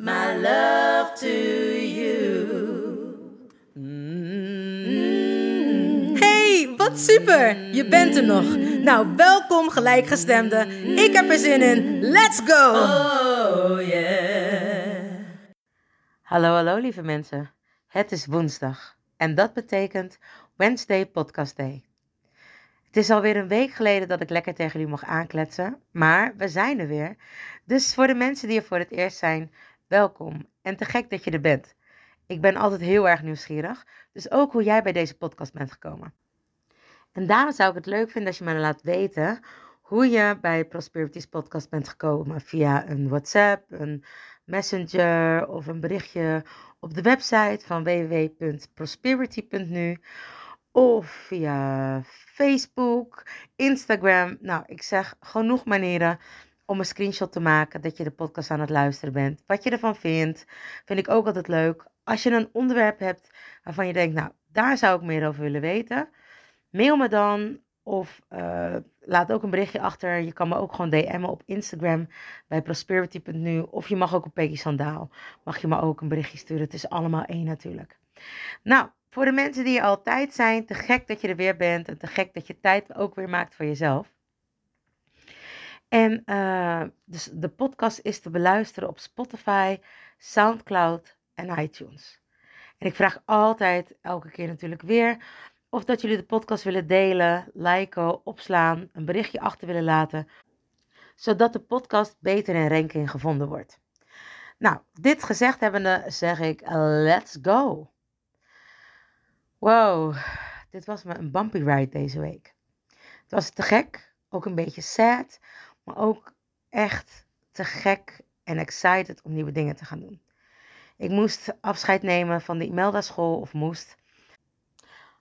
my love to you. Hey, wat super! Je bent er nog. Nou, welkom gelijkgestemde. Ik heb er zin in. Let's go! Oh yeah. Hallo, hallo lieve mensen. Het is woensdag en dat betekent Wednesday Podcast Day. Het is alweer een week geleden dat ik lekker tegen jullie mocht aankletsen, maar we zijn er weer. Dus voor de mensen die er voor het eerst zijn, welkom en te gek dat je er bent. Ik ben altijd heel erg nieuwsgierig, dus ook hoe jij bij deze podcast bent gekomen. En daarom zou ik het leuk vinden als je me laat weten hoe je bij Prosperities podcast bent gekomen. Via een WhatsApp, een Messenger of een berichtje op de website van www.prosperity.nu. Of via Facebook, Instagram. Nou, ik zeg genoeg manieren om een screenshot te maken dat je de podcast aan het luisteren bent. Wat je ervan vindt, vind ik ook altijd leuk. Als je een onderwerp hebt waarvan je denkt, nou, daar zou ik meer over willen weten. Mail me dan of eh, laat ook een berichtje achter. Je kan me ook gewoon DM'en op Instagram bij prosperity.nu. Of je mag ook op Peggy Sandaal. Mag je me ook een berichtje sturen. Het is allemaal één natuurlijk. Nou, voor de mensen die er altijd zijn, te gek dat je er weer bent. En te gek dat je tijd ook weer maakt voor jezelf. En eh, dus de podcast is te beluisteren op Spotify, Soundcloud en iTunes. En ik vraag altijd, elke keer natuurlijk weer, of dat jullie de podcast willen delen, liken, opslaan, een berichtje achter willen laten, zodat de podcast beter in ranking gevonden wordt. Nou, dit gezegd hebbende zeg ik, let's go. Wow, dit was me een bumpy ride deze week. Het was te gek, ook een beetje sad, ook echt te gek en excited om nieuwe dingen te gaan doen. Ik moest afscheid nemen van de Imelda school, of moest.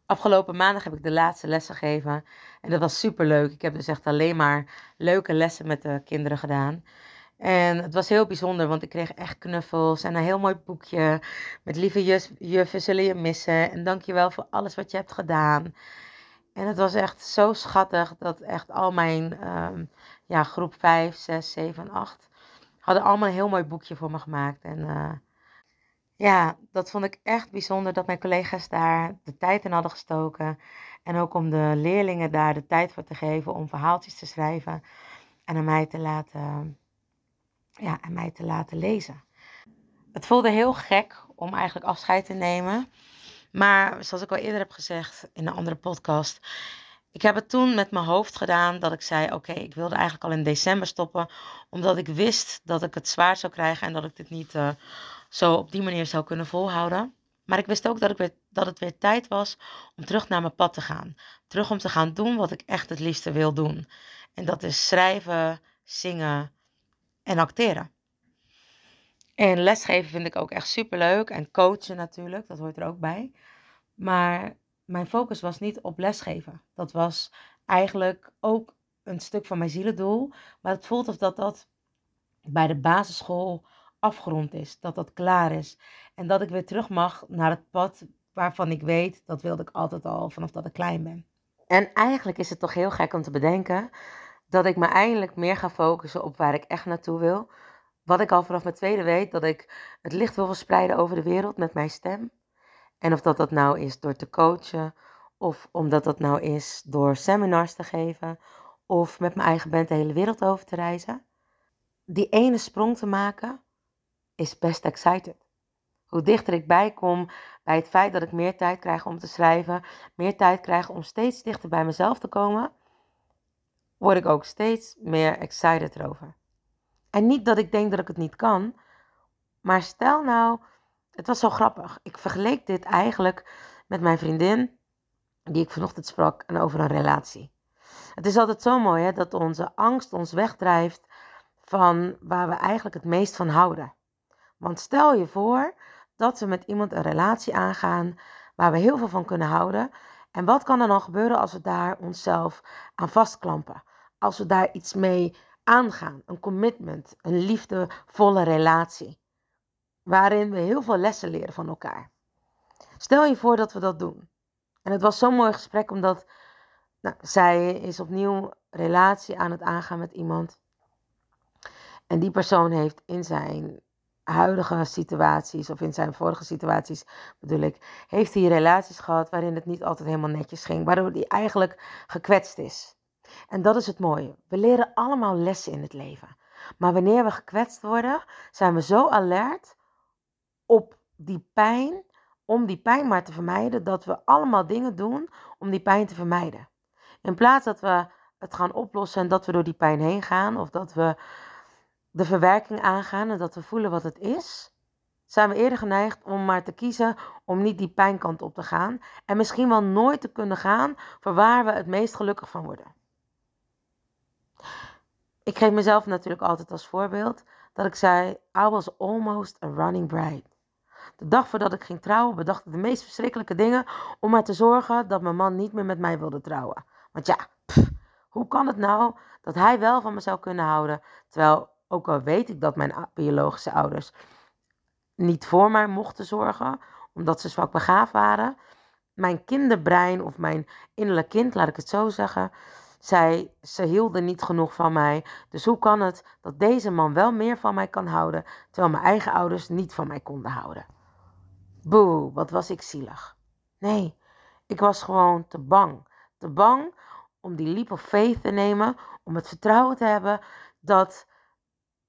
Afgelopen maandag heb ik de laatste lessen gegeven en dat was super leuk. Ik heb dus echt alleen maar leuke lessen met de kinderen gedaan. En het was heel bijzonder, want ik kreeg echt knuffels en een heel mooi boekje met lieve juf, juffen zullen je missen. En dankjewel voor alles wat je hebt gedaan. En het was echt zo schattig dat echt al mijn ehm, ja, groep 5, 6, 7 8 hadden allemaal een heel mooi boekje voor me gemaakt. En eh, ja, dat vond ik echt bijzonder dat mijn collega's daar de tijd in hadden gestoken. En ook om de leerlingen daar de tijd voor te geven om verhaaltjes te schrijven en aan mij te laten, ja, aan mij te laten lezen. Het voelde heel gek om eigenlijk afscheid te nemen. Maar zoals ik al eerder heb gezegd in een andere podcast, ik heb het toen met mijn hoofd gedaan dat ik zei: Oké, ik wilde eigenlijk al in december stoppen, omdat ik wist dat ik het zwaar zou krijgen en dat ik dit niet uh, zo op die manier zou kunnen volhouden. Maar ik wist ook dat, ik weer, dat het weer tijd was om terug naar mijn pad te gaan. Terug om te gaan doen wat ik echt het liefste wil doen. En dat is schrijven, zingen en acteren. En lesgeven vind ik ook echt super leuk. En coachen natuurlijk, dat hoort er ook bij. Maar mijn focus was niet op lesgeven. Dat was eigenlijk ook een stuk van mijn zielendoel. Maar het voelt of dat dat bij de basisschool afgerond is. Dat dat klaar is. En dat ik weer terug mag naar het pad waarvan ik weet, dat wilde ik altijd al vanaf dat ik klein ben. En eigenlijk is het toch heel gek om te bedenken dat ik me eindelijk meer ga focussen op waar ik echt naartoe wil. Wat ik al vanaf mijn tweede weet, dat ik het licht wil verspreiden over de wereld met mijn stem. En of dat dat nou is door te coachen, of omdat dat nou is door seminars te geven, of met mijn eigen band de hele wereld over te reizen. Die ene sprong te maken is best excited. Hoe dichter ik bij kom bij het feit dat ik meer tijd krijg om te schrijven, meer tijd krijg om steeds dichter bij mezelf te komen, word ik ook steeds meer excited erover. En niet dat ik denk dat ik het niet kan, maar stel nou, het was zo grappig. Ik vergeleek dit eigenlijk met mijn vriendin, die ik vanochtend sprak, en over een relatie. Het is altijd zo mooi hè, dat onze angst ons wegdrijft van waar we eigenlijk het meest van houden. Want stel je voor dat we met iemand een relatie aangaan waar we heel veel van kunnen houden. En wat kan er dan gebeuren als we daar onszelf aan vastklampen? Als we daar iets mee aangaan, een commitment, een liefdevolle relatie, waarin we heel veel lessen leren van elkaar. Stel je voor dat we dat doen. En het was zo'n mooi gesprek, omdat nou, zij is opnieuw relatie aan het aangaan met iemand. En die persoon heeft in zijn huidige situaties, of in zijn vorige situaties bedoel ik, heeft hij relaties gehad waarin het niet altijd helemaal netjes ging, waardoor hij eigenlijk gekwetst is. En dat is het mooie. We leren allemaal lessen in het leven. Maar wanneer we gekwetst worden, zijn we zo alert op die pijn, om die pijn maar te vermijden, dat we allemaal dingen doen om die pijn te vermijden. In plaats dat we het gaan oplossen en dat we door die pijn heen gaan, of dat we de verwerking aangaan en dat we voelen wat het is, zijn we eerder geneigd om maar te kiezen om niet die pijnkant op te gaan en misschien wel nooit te kunnen gaan voor waar we het meest gelukkig van worden. Ik geef mezelf natuurlijk altijd als voorbeeld dat ik zei: I was almost a running bride. De dag voordat ik ging trouwen bedacht ik de meest verschrikkelijke dingen om maar te zorgen dat mijn man niet meer met mij wilde trouwen. Want ja, hoe kan het nou dat hij wel van me zou kunnen houden, terwijl ook al weet ik dat mijn biologische ouders niet voor mij mochten zorgen, omdat ze zwak begaafd waren. Mijn kinderbrein of mijn innerlijk kind, laat ik het zo zeggen, zij, ze hielden niet genoeg van mij. Dus hoe kan het dat deze man wel meer van mij kan houden, terwijl mijn eigen ouders niet van mij konden houden? Boe, wat was ik zielig. Nee, ik was gewoon te bang. Te bang om die leap of faith te nemen, om het vertrouwen te hebben dat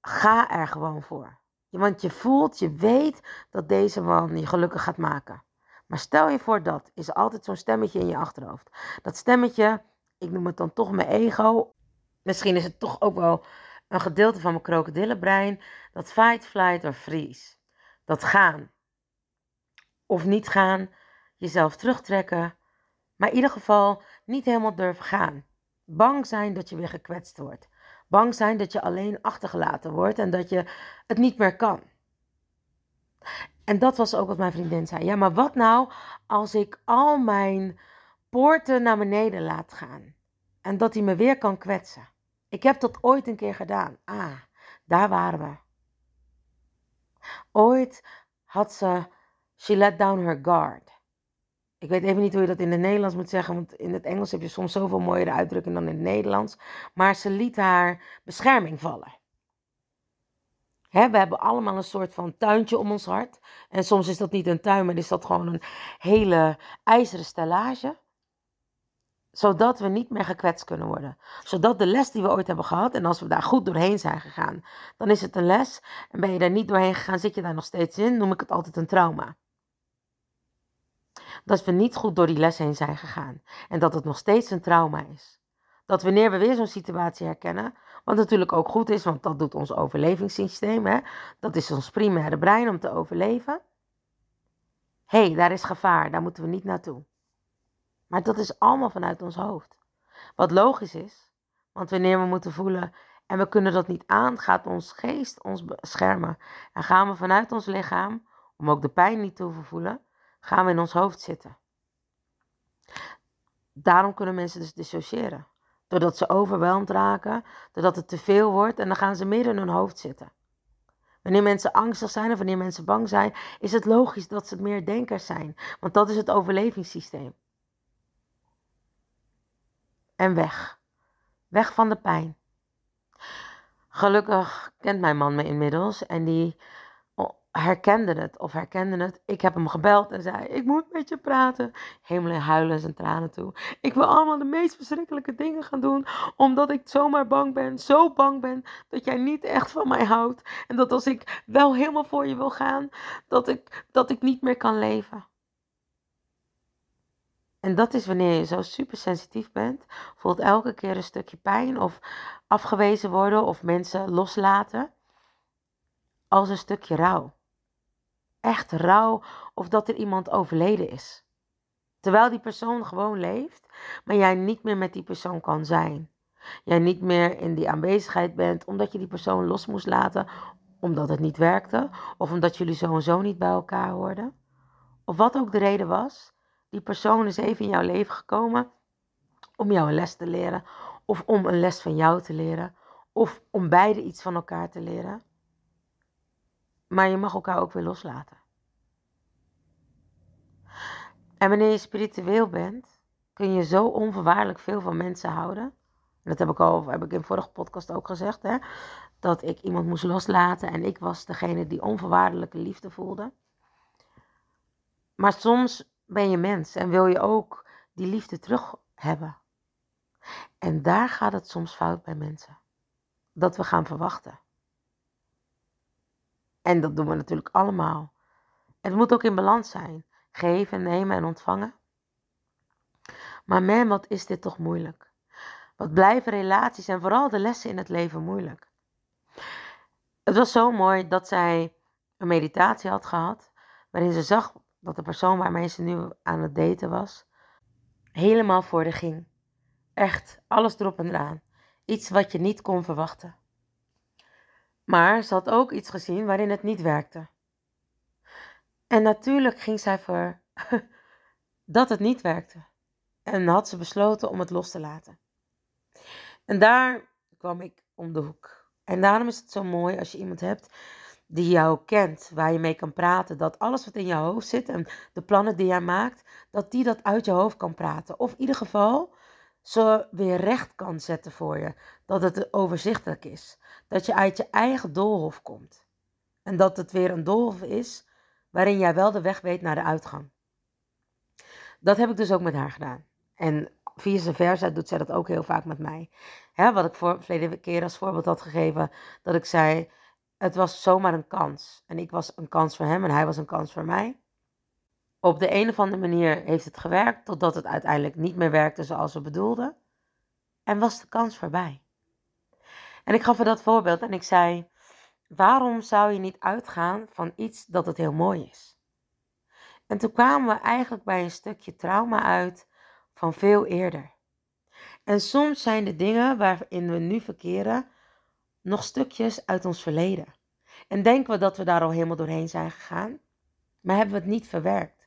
ga er gewoon voor. Want je voelt, je weet dat deze man je gelukkig gaat maken. Maar stel je voor dat, is altijd zo'n stemmetje in je achterhoofd. Dat stemmetje, ik noem het dan toch mijn ego. Misschien is het toch ook wel een gedeelte van mijn krokodillenbrein. Dat fight, flight of freeze. Dat gaan. Of niet gaan, jezelf terugtrekken. Maar in ieder geval niet helemaal durven gaan. Bang zijn dat je weer gekwetst wordt. Bang zijn dat je alleen achtergelaten wordt en dat je het niet meer kan. En dat was ook wat mijn vriendin zei. Ja, maar wat nou als ik al mijn poorten naar beneden laat gaan en dat hij me weer kan kwetsen? Ik heb dat ooit een keer gedaan. Ah, daar waren we. Ooit had ze, she let down her guard. Ik weet even niet hoe je dat in het Nederlands moet zeggen, want in het Engels heb je soms zoveel mooiere uitdrukkingen dan in het Nederlands. Maar ze liet haar bescherming vallen. He, we hebben allemaal een soort van tuintje om ons hart. En soms is dat niet een tuin, maar is dat gewoon een hele ijzeren stellage. Zodat we niet meer gekwetst kunnen worden. Zodat de les die we ooit hebben gehad, en als we daar goed doorheen zijn gegaan, dan is het een les. En ben je daar niet doorheen gegaan, zit je daar nog steeds in, noem ik het altijd een trauma dat we niet goed door die les heen zijn gegaan. En dat het nog steeds een trauma is. Dat wanneer we weer zo'n situatie herkennen, wat natuurlijk ook goed is, want dat doet ons overlevingssysteem, hè? dat is ons primaire brein om te overleven. Hé, hey, daar is gevaar, daar moeten we niet naartoe. Maar dat is allemaal vanuit ons hoofd. Wat logisch is, want wanneer we moeten voelen en we kunnen dat niet aan, gaat ons geest ons beschermen. En gaan we vanuit ons lichaam, om ook de pijn niet te voelen, gaan we in ons hoofd zitten. Daarom kunnen mensen dus dissociëren. Doordat ze overweldigd raken, doordat het te veel wordt en dan gaan ze meer in hun hoofd zitten. Wanneer mensen angstig zijn of wanneer mensen bang zijn, is het logisch dat ze meer denkers zijn. Want dat is het overlevingssysteem. En weg. Weg van de pijn. Gelukkig kent mijn man me inmiddels en die herkende het of herkende het. Ik heb hem gebeld en zei: Ik moet met je praten. Helemaal in huilen en tranen toe. Ik wil allemaal de meest verschrikkelijke dingen gaan doen, omdat ik zomaar bang ben. Zo bang ben dat jij niet echt van mij houdt. En dat als ik wel helemaal voor je wil gaan, dat ik, dat ik niet meer kan leven. En dat is wanneer je zo super sensitief bent. Voelt elke keer een stukje pijn of afgewezen worden of mensen loslaten. Als een stukje rouw echt rouw of dat er iemand overleden is. Terwijl die persoon gewoon leeft, maar jij niet meer met die persoon kan zijn. Jij niet meer in die aanwezigheid bent omdat je die persoon los moest laten omdat het niet werkte of omdat jullie zo en zo niet bij elkaar hoorden. Of wat ook de reden was, die persoon is even in jouw leven gekomen om jou een les te leren of om een les van jou te leren of om beide iets van elkaar te leren. Maar je mag elkaar ook weer loslaten. En wanneer je spiritueel bent, kun je zo onvoorwaardelijk veel van mensen houden. En dat heb ik al, heb ik in vorige podcast ook gezegd, hè, dat ik iemand moest loslaten en ik was degene die onvoorwaardelijke liefde voelde. Maar soms ben je mens en wil je ook die liefde terug hebben. En daar gaat het soms fout bij mensen. Dat we gaan verwachten. En dat doen we natuurlijk allemaal. Het moet ook in balans zijn. Geven, nemen en ontvangen. Maar man, wat is dit toch moeilijk? Wat blijven relaties en vooral de lessen in het leven moeilijk? Het was zo mooi dat zij een meditatie had gehad, waarin ze zag dat de persoon waarmee ze nu aan het daten was, helemaal voor de ging. Echt, alles erop en eraan. Iets wat je niet kon verwachten. Maar ze had ook iets gezien waarin het niet werkte. En natuurlijk ging zij voor dat het niet werkte. En had ze besloten om het los te laten. En daar kwam ik om de hoek. En daarom is het zo mooi als je iemand hebt die jou kent, waar je mee kan praten, dat alles wat in je hoofd zit en de plannen die jij maakt, dat die dat uit je hoofd kan praten. Of in ieder geval zo weer recht kan zetten voor je. Dat het overzichtelijk is. Dat je uit je eigen doolhof komt. En dat het weer een doolhof is waarin jij wel de weg weet naar de uitgang. Dat heb ik dus ook met haar gedaan. En vice versa doet zij dat ook heel vaak met mij. Hè, wat ik voor verleden keer als voorbeeld had gegeven, dat ik zei, het was zomaar een kans. En ik was een kans voor hem en hij was een kans voor mij. Op de een of andere manier heeft het gewerkt, totdat het uiteindelijk niet meer werkte zoals we bedoelden. En was de kans voorbij. En ik gaf er dat voorbeeld en ik zei: Waarom zou je niet uitgaan van iets dat het heel mooi is? En toen kwamen we eigenlijk bij een stukje trauma uit van veel eerder. En soms zijn de dingen waarin we nu verkeren nog stukjes uit ons verleden. En denken we dat we daar al helemaal doorheen zijn gegaan, maar hebben we het niet verwerkt.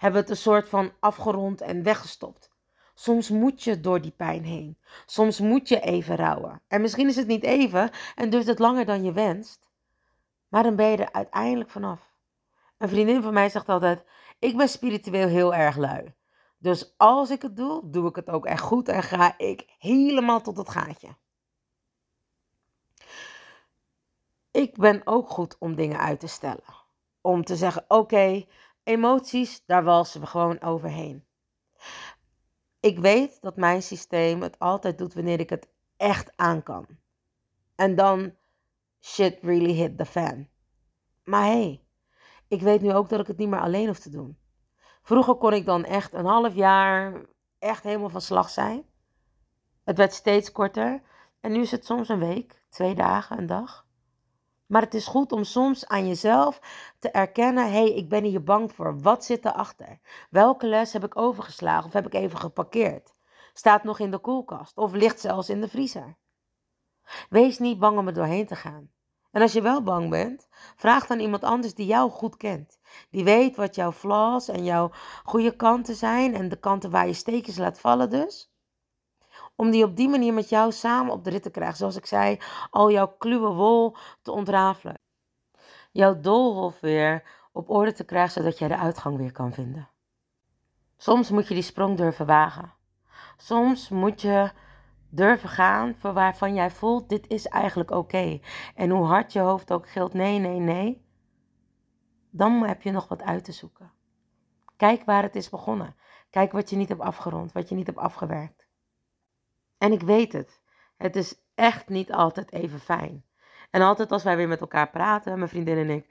Hebben het een soort van afgerond en weggestopt. Soms moet je door die pijn heen. Soms moet je even rouwen. En misschien is het niet even en duurt het langer dan je wenst. Maar dan ben je er uiteindelijk vanaf. Een vriendin van mij zegt altijd: Ik ben spiritueel heel erg lui. Dus als ik het doe, doe ik het ook echt goed en ga ik helemaal tot het gaatje. Ik ben ook goed om dingen uit te stellen. Om te zeggen: Oké, emoties, daar walsen we gewoon overheen. Ik weet dat mijn systeem het altijd doet wanneer ik het echt aan kan. En dan shit really hit the fan. Maar hey, ik weet nu ook dat ik het niet meer alleen hoef te doen. Vroeger kon ik dan echt een half jaar echt helemaal van slag zijn. Het werd steeds korter. En nu is het soms een week, twee dagen, een dag. Maar het is goed om soms aan jezelf te erkennen: hé, hey, ik ben hier bang voor. Wat zit erachter? Welke les heb ik overgeslagen of heb ik even geparkeerd? Staat nog in de koelkast of ligt zelfs in de vriezer? Wees niet bang om er doorheen te gaan. En als je wel bang bent, vraag dan iemand anders die jou goed kent. Die weet wat jouw flaws en jouw goede kanten zijn en de kanten waar je steekjes laat vallen dus. Om die op die manier met jou samen op de rit te krijgen. Zoals ik zei, al jouw kluwe wol te ontrafelen. Jouw doolhof weer op orde te krijgen, zodat jij de uitgang weer kan vinden. Soms moet je die sprong durven wagen. Soms moet je durven gaan voor waarvan jij voelt, dit is eigenlijk oké. En hoe hard je hoofd ook gilt, nee, nee, nee. dan heb je nog wat uit te zoeken. Kijk waar het is begonnen. Kijk wat je niet hebt afgerond, wat je niet hebt afgewerkt. En ik weet het. Het is echt niet altijd even fijn. En altijd als wij weer met elkaar praten, mijn vriendin en ik,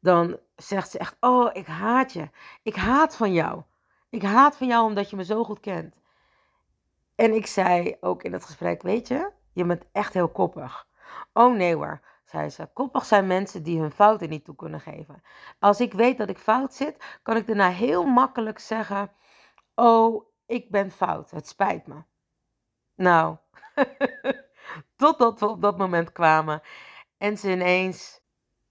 dan zegt ze echt: Oh, ik haat je. Ik haat van jou. Ik haat van jou omdat je me zo goed kent. En ik zei ook in het gesprek: Weet je, je bent echt heel koppig. Oh nee hoor, zei ze. Koppig zijn mensen die hun fouten niet toe kunnen geven. Als ik weet dat ik fout zit, kan ik daarna heel makkelijk zeggen: Oh, ik ben fout. Het spijt me. Nou, totdat we op dat moment kwamen en ze ineens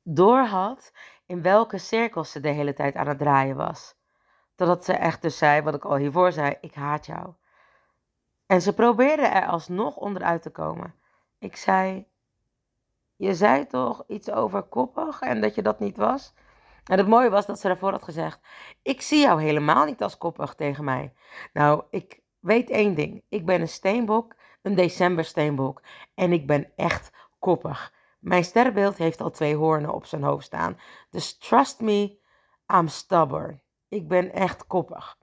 doorhad in welke cirkels ze de hele tijd aan het draaien was. Totdat ze echt dus zei, wat ik al hiervoor zei, ik haat jou. En ze probeerde er alsnog onderuit te komen. Ik zei, je zei toch iets over koppig en dat je dat niet was? En het mooie was dat ze daarvoor had gezegd, ik zie jou helemaal niet als koppig tegen mij. Nou, ik weet één ding, ik ben een steenbok, een decembersteenbok en ik ben echt koppig. Mijn sterrenbeeld heeft al twee hoornen op zijn hoofd staan. Dus trust me, I'm stubborn. Ik ben echt koppig.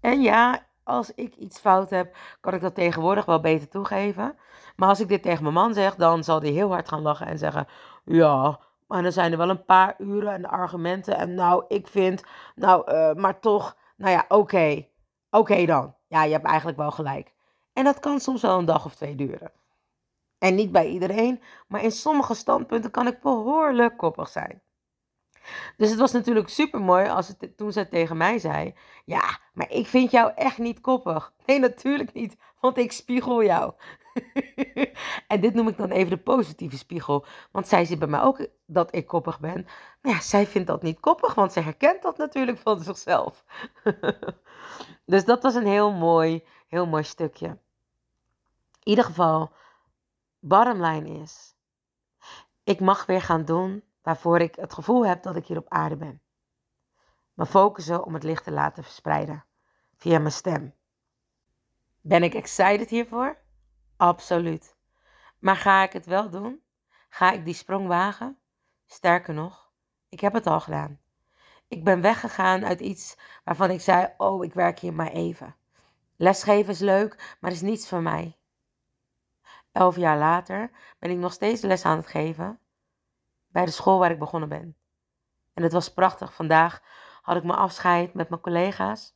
En ja, als ik iets fout heb, kan ik dat tegenwoordig wel beter toegeven. Maar als ik dit tegen mijn man zeg, dan zal hij heel hard gaan lachen en zeggen: Ja, maar dan zijn er wel een paar uren en argumenten. En nou, ik vind, nou, uh, maar toch, nou ja, oké. Oké dan. Ja, je hebt eigenlijk wel gelijk. En dat kan soms wel een dag of twee duren. En niet bij iedereen, maar in sommige standpunten kan ik behoorlijk koppig zijn. Dus het was natuurlijk super mooi als het, toen ze tegen mij zei: Ja, maar ik vind jou echt niet koppig. Nee, natuurlijk niet, want ik spiegel jou. en dit noem ik dan even de positieve spiegel. Want zij ziet bij mij ook dat ik koppig ben. Maar ja, zij vindt dat niet koppig, want zij herkent dat natuurlijk van zichzelf. dus dat was een heel mooi, heel mooi stukje. In ieder geval, bottom line is: ik mag weer gaan doen waarvoor ik het gevoel heb dat ik hier op aarde ben. Me focussen om het licht te laten verspreiden via mijn stem. Ben ik excited hiervoor? Absoluut. Maar ga ik het wel doen? Ga ik die sprong wagen? Sterker nog, ik heb het al gedaan. Ik ben weggegaan uit iets waarvan ik zei: Oh, ik werk hier maar even. Lesgeven is leuk, maar is niets voor mij. Elf jaar later ben ik nog steeds les aan het geven bij de school waar ik begonnen ben. En het was prachtig. Vandaag had ik mijn afscheid met mijn collega's.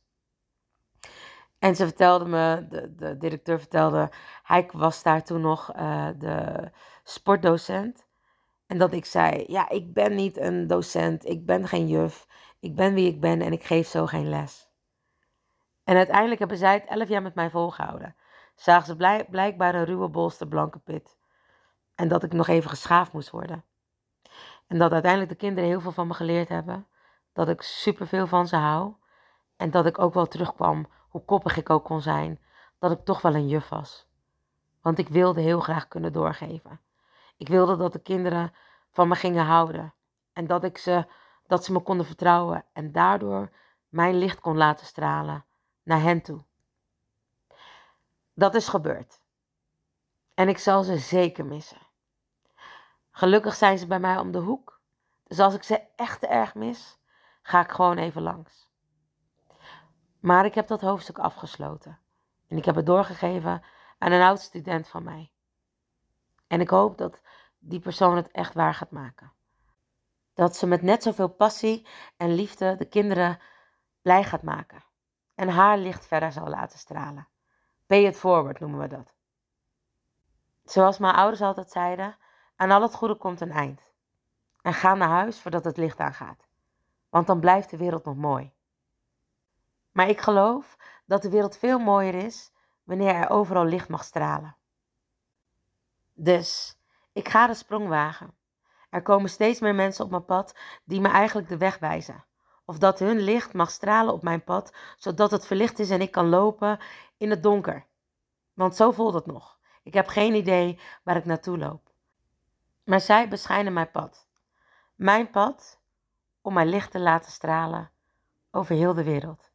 En ze vertelde me, de, de directeur vertelde, hij was daar toen nog uh, de sportdocent. En dat ik zei, ja, ik ben niet een docent, ik ben geen juf, ik ben wie ik ben en ik geef zo geen les. En uiteindelijk hebben zij het elf jaar met mij volgehouden. Zagen ze blijkbaar een ruwe bolste blanke pit. En dat ik nog even geschaafd moest worden. En dat uiteindelijk de kinderen heel veel van me geleerd hebben. Dat ik superveel van ze hou. En dat ik ook wel terugkwam, hoe koppig ik ook kon zijn, dat ik toch wel een juf was. Want ik wilde heel graag kunnen doorgeven. Ik wilde dat de kinderen van me gingen houden. En dat, ik ze, dat ze me konden vertrouwen. En daardoor mijn licht kon laten stralen naar hen toe. Dat is gebeurd. En ik zal ze zeker missen. Gelukkig zijn ze bij mij om de hoek. Dus als ik ze echt erg mis, ga ik gewoon even langs. Maar ik heb dat hoofdstuk afgesloten. En ik heb het doorgegeven aan een oud student van mij. En ik hoop dat die persoon het echt waar gaat maken. Dat ze met net zoveel passie en liefde de kinderen blij gaat maken. En haar licht verder zal laten stralen. Pay it forward noemen we dat. Zoals mijn ouders altijd zeiden, aan al het goede komt een eind. En ga naar huis voordat het licht aangaat. Want dan blijft de wereld nog mooi. Maar ik geloof dat de wereld veel mooier is wanneer er overal licht mag stralen. Dus ik ga de sprong wagen. Er komen steeds meer mensen op mijn pad die me eigenlijk de weg wijzen. Of dat hun licht mag stralen op mijn pad, zodat het verlicht is en ik kan lopen in het donker. Want zo voelt het nog. Ik heb geen idee waar ik naartoe loop. Maar zij beschijnen mijn pad. Mijn pad om mijn licht te laten stralen over heel de wereld.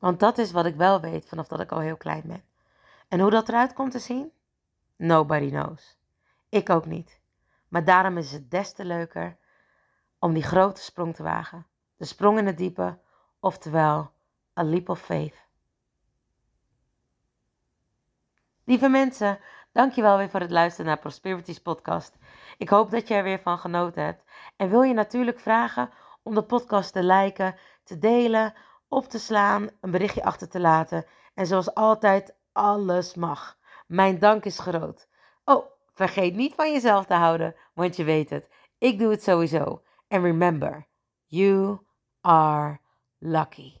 Want dat is wat ik wel weet vanaf dat ik al heel klein ben. En hoe dat eruit komt te zien? Nobody knows. Ik ook niet. Maar daarom is het des te leuker om die grote sprong te wagen. De sprong in het diepe, oftewel a leap of faith. Lieve mensen, dankjewel weer voor het luisteren naar Prosperities podcast. Ik hoop dat je er weer van genoten hebt. En wil je natuurlijk vragen om de podcast te liken, te delen, op te slaan, een berichtje achter te laten. En zoals altijd, alles mag. Mijn dank is groot. Oh, vergeet niet van jezelf te houden, want je weet het. Ik doe het sowieso. And remember, you are lucky.